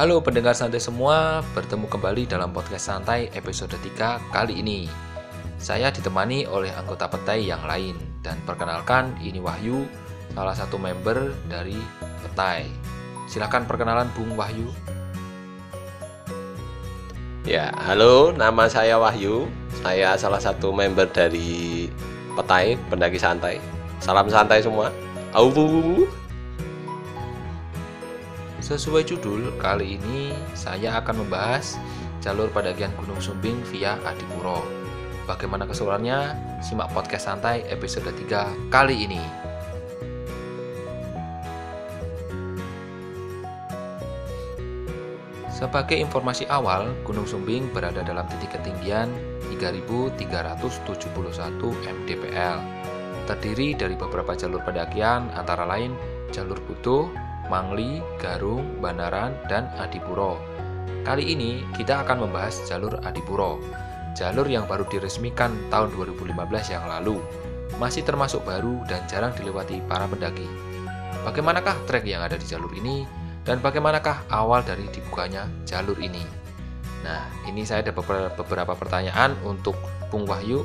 Halo pendengar santai semua, bertemu kembali dalam podcast santai episode 3 kali ini. Saya ditemani oleh anggota petai yang lain dan perkenalkan ini Wahyu, salah satu member dari petai. Silahkan perkenalan Bung Wahyu. Ya, halo, nama saya Wahyu. Saya salah satu member dari Petai Pendaki Santai. Salam santai semua. Au. Sesuai judul, kali ini saya akan membahas jalur pendakian Gunung Sumbing via Adipuro. Bagaimana keseluruhannya? Simak podcast santai episode 3 kali ini. Sebagai informasi awal, Gunung Sumbing berada dalam titik ketinggian 3371 mdpl. Terdiri dari beberapa jalur pendakian antara lain jalur Butuh, Mangli, Garung, Banaran, dan Adipuro. Kali ini kita akan membahas jalur Adipuro, jalur yang baru diresmikan tahun 2015 yang lalu. Masih termasuk baru dan jarang dilewati para pendaki. Bagaimanakah trek yang ada di jalur ini dan bagaimanakah awal dari dibukanya jalur ini? Nah, ini saya ada beberapa pertanyaan untuk Bung Wahyu.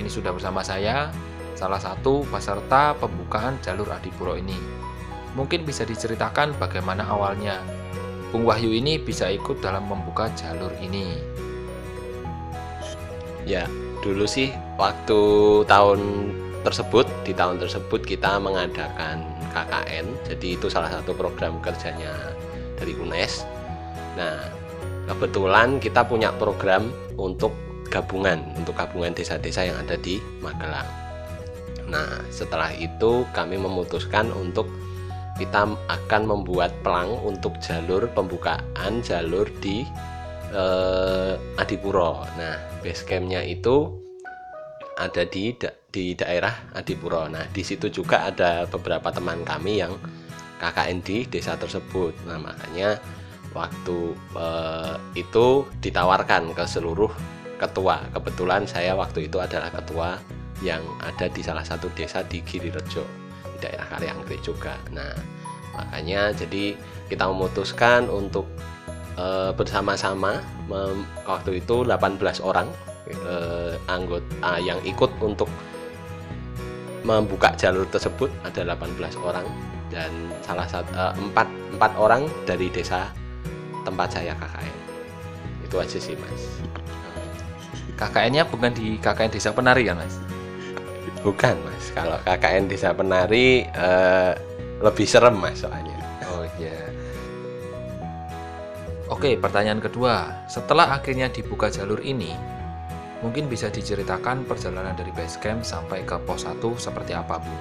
Ini sudah bersama saya, salah satu peserta pembukaan jalur Adipuro ini. Mungkin bisa diceritakan bagaimana awalnya Bung Wahyu ini bisa ikut dalam membuka jalur ini. Ya, dulu sih waktu tahun tersebut di tahun tersebut kita mengadakan KKN. Jadi itu salah satu program kerjanya dari UNES. Nah, kebetulan kita punya program untuk gabungan untuk gabungan desa-desa yang ada di Magelang. Nah, setelah itu kami memutuskan untuk kita akan membuat pelang untuk jalur pembukaan jalur di eh, Adipuro. Nah, base campnya itu ada di da di daerah Adipuro. Nah, di situ juga ada beberapa teman kami yang KKN di desa tersebut. Nah, makanya waktu eh, itu ditawarkan ke seluruh ketua. Kebetulan saya waktu itu adalah ketua yang ada di salah satu desa di Girirejo daerah Kaliangkrik juga. Nah, makanya jadi kita memutuskan untuk e, bersama-sama waktu itu 18 orang e, anggota yang ikut untuk membuka jalur tersebut ada 18 orang dan salah satu e, empat empat orang dari desa tempat saya KKN. Itu aja sih, Mas. KKN-nya bukan di KKN Desa Penari kan, Mas? Bukan mas, kalau KKN Desa Penari uh, lebih serem mas soalnya. Oh iya. Oke, pertanyaan kedua. Setelah akhirnya dibuka jalur ini, mungkin bisa diceritakan perjalanan dari base camp sampai ke pos 1 seperti apa, Bu?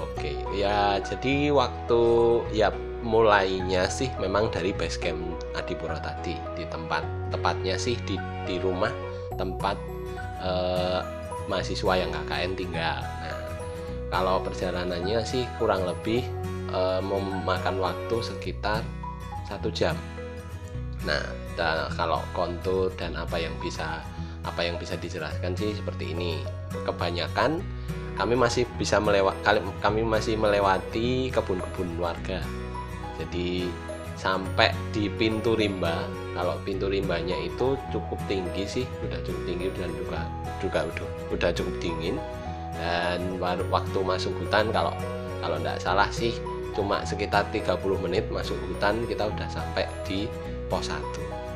Oke, ya jadi waktu ya mulainya sih memang dari base camp Adipura tadi di tempat tepatnya sih di di rumah tempat eh, mahasiswa yang KKN tinggal. Nah, kalau perjalanannya sih kurang lebih eh, memakan waktu sekitar satu jam. Nah, dan kalau kontur dan apa yang bisa apa yang bisa dijelaskan sih seperti ini. Kebanyakan kami masih bisa melewati kami masih melewati kebun-kebun warga. Jadi sampai di pintu rimba. Kalau pintu rimbanya itu cukup tinggi sih udah cukup tinggi dan juga juga udah udah cukup dingin. Dan waktu masuk hutan kalau kalau tidak salah sih cuma sekitar 30 menit masuk hutan kita udah sampai di pos 1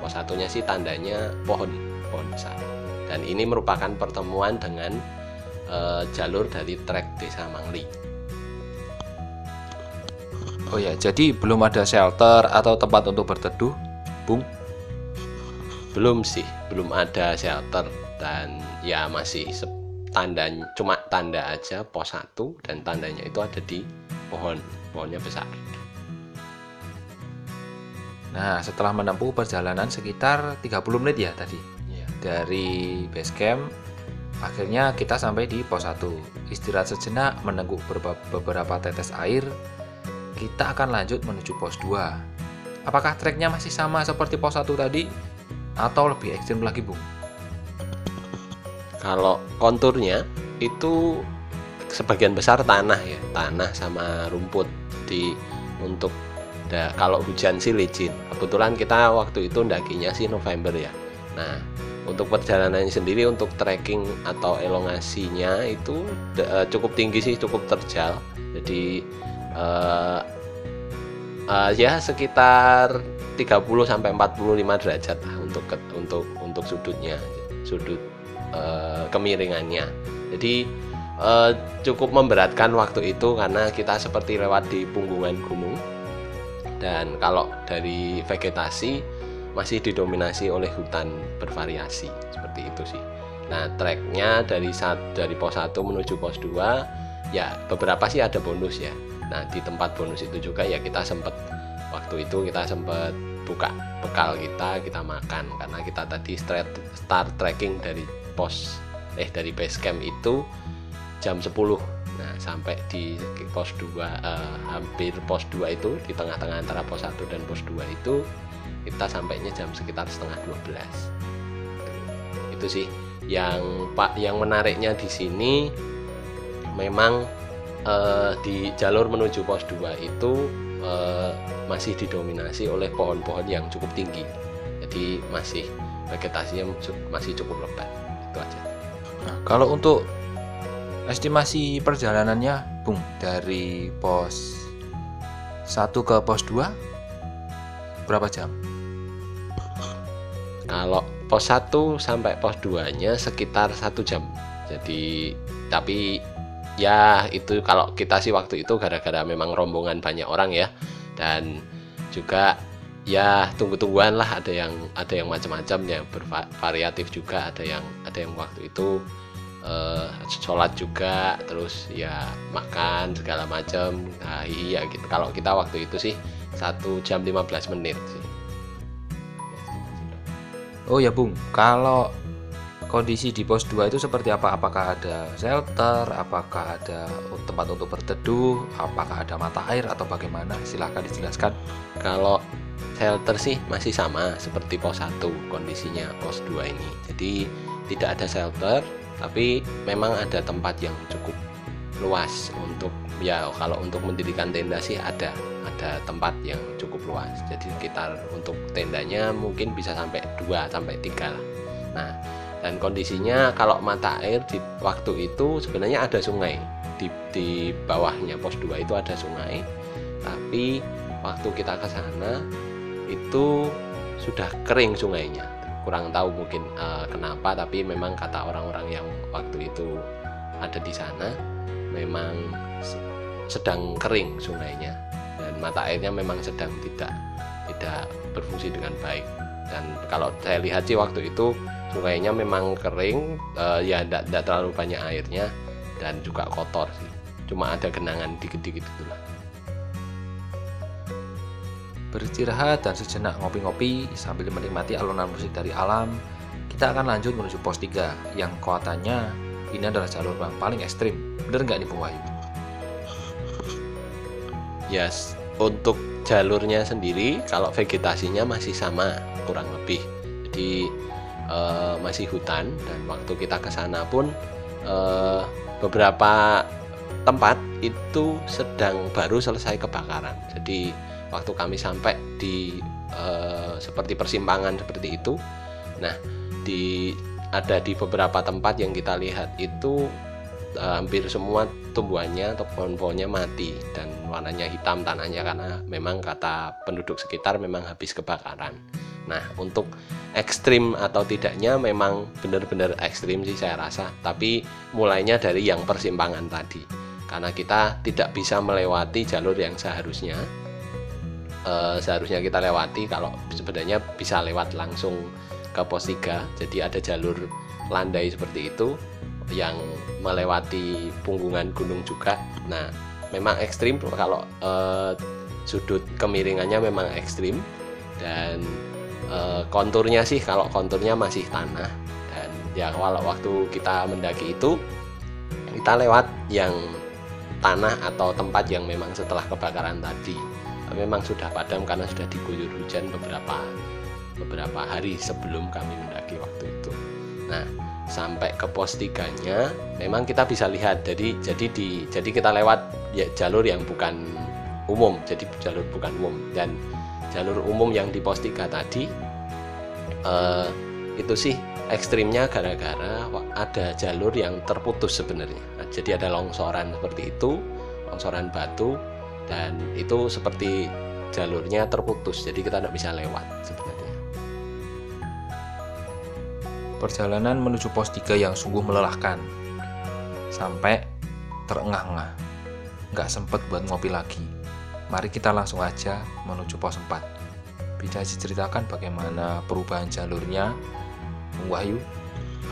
pos satunya sih tandanya pohon pohon besar. Dan ini merupakan pertemuan dengan uh, jalur dari trek desa Mangli Oh ya, jadi belum ada shelter atau tempat untuk berteduh, Bung? belum sih belum ada shelter dan ya masih tanda cuma tanda aja pos 1 dan tandanya itu ada di pohon pohonnya besar nah setelah menempuh perjalanan sekitar 30 menit ya tadi ya. dari base camp akhirnya kita sampai di pos 1 istirahat sejenak meneguk beberapa tetes air kita akan lanjut menuju pos 2 apakah treknya masih sama seperti pos 1 tadi? Atau lebih ekstrim lagi bung? Kalau konturnya itu sebagian besar tanah ya, tanah sama rumput. Di untuk ada kalau hujan sih licin. Kebetulan kita waktu itu ndakinya sih November ya. Nah untuk perjalanannya sendiri untuk trekking atau elongasinya itu uh, cukup tinggi sih cukup terjal. Jadi uh, uh, ya sekitar 30 sampai 45 derajat lah untuk untuk untuk sudutnya sudut uh, kemiringannya jadi uh, cukup memberatkan waktu itu karena kita seperti lewat di punggungan gunung dan kalau dari vegetasi masih didominasi oleh hutan bervariasi seperti itu sih. Nah, treknya dari saat dari pos 1 menuju pos 2 ya beberapa sih ada bonus ya. Nah, di tempat bonus itu juga ya kita sempat waktu itu kita sempat buka bekal kita, kita makan. Karena kita tadi start, start trekking dari pos eh dari base camp itu jam 10 nah sampai di pos 2 eh, hampir pos 2 itu di tengah-tengah antara pos 1 dan pos 2 itu kita sampainya jam sekitar setengah 12 itu sih yang pak yang menariknya di sini memang eh, di jalur menuju pos 2 itu eh, masih didominasi oleh pohon-pohon yang cukup tinggi jadi masih vegetasinya masih cukup lebat itu aja nah, kalau untuk estimasi perjalanannya Bung dari pos 1 ke pos 2 berapa jam? Kalau pos 1 sampai pos 2 nya sekitar satu jam. Jadi tapi ya itu kalau kita sih waktu itu gara-gara memang rombongan banyak orang ya. Dan juga ya tunggu-tungguan lah. Ada yang ada yang macam-macam ya bervariatif juga. Ada yang ada yang waktu itu uh, sholat juga terus ya makan segala macam. Nah iya gitu. Kalau kita waktu itu sih satu jam 15 menit sih. Oh ya Bung, kalau kondisi di pos 2 itu seperti apa? Apakah ada shelter? Apakah ada tempat untuk berteduh? Apakah ada mata air atau bagaimana? Silahkan dijelaskan. Kalau shelter sih masih sama seperti pos 1 kondisinya pos 2 ini. Jadi tidak ada shelter, tapi memang ada tempat yang cukup luas untuk ya kalau untuk mendirikan tenda sih ada ada tempat yang cukup luas jadi sekitar untuk tendanya mungkin bisa sampai 2 sampai 3 lah nah dan kondisinya kalau mata air di waktu itu sebenarnya ada sungai. Di, di bawahnya pos 2 itu ada sungai. Tapi waktu kita ke sana itu sudah kering sungainya. Kurang tahu mungkin uh, kenapa tapi memang kata orang-orang yang waktu itu ada di sana memang sedang kering sungainya. Dan mata airnya memang sedang tidak tidak berfungsi dengan baik. Dan kalau saya lihat sih waktu itu sungainya memang kering uh, ya tidak terlalu banyak airnya dan juga kotor sih. Cuma ada genangan dikit-dikit itulah. Beristirahat dan sejenak ngopi-ngopi sambil menikmati alunan musik dari alam kita akan lanjut menuju pos 3 yang kekuatannya ini adalah jalur yang paling ekstrim. Bener nggak nih Bung Wahyu? Yes, untuk jalurnya sendiri kalau vegetasinya masih sama kurang lebih. Jadi uh, masih hutan dan waktu kita ke sana pun uh, beberapa tempat itu sedang baru selesai kebakaran jadi waktu kami sampai di uh, seperti persimpangan seperti itu nah di ada di beberapa tempat yang kita lihat itu uh, hampir semua tumbuhannya atau pohon-pohonnya mati dan warnanya hitam tanahnya karena memang kata penduduk sekitar memang habis kebakaran. Nah, untuk ekstrim atau tidaknya memang benar-benar ekstrim sih saya rasa, tapi mulainya dari yang persimpangan tadi. Karena kita tidak bisa melewati jalur yang seharusnya uh, seharusnya kita lewati kalau sebenarnya bisa lewat langsung ke pos 3 jadi ada jalur landai seperti itu yang melewati punggungan gunung juga nah memang ekstrim kalau uh, sudut kemiringannya memang ekstrim dan uh, konturnya sih kalau konturnya masih tanah. Dan ya kalau waktu kita mendaki itu kita lewat yang tanah atau tempat yang memang setelah kebakaran tadi. Memang sudah padam karena sudah diguyur hujan beberapa beberapa hari sebelum kami mendaki waktu itu. Nah, sampai ke pos tiganya memang kita bisa lihat. Jadi jadi di jadi kita lewat ya, jalur yang bukan umum. Jadi jalur bukan umum. Dan jalur umum yang di pos 3 tadi uh, itu sih ekstrimnya gara-gara ada jalur yang terputus sebenarnya. Nah, jadi ada longsoran seperti itu longsoran batu dan itu seperti jalurnya terputus. Jadi kita tidak bisa lewat sebenarnya. Perjalanan menuju pos 3 yang sungguh melelahkan. Sampai terengah-engah. Nggak sempet buat ngopi lagi mari kita langsung aja menuju pos 4 bisa diceritakan bagaimana perubahan jalurnya Wahyu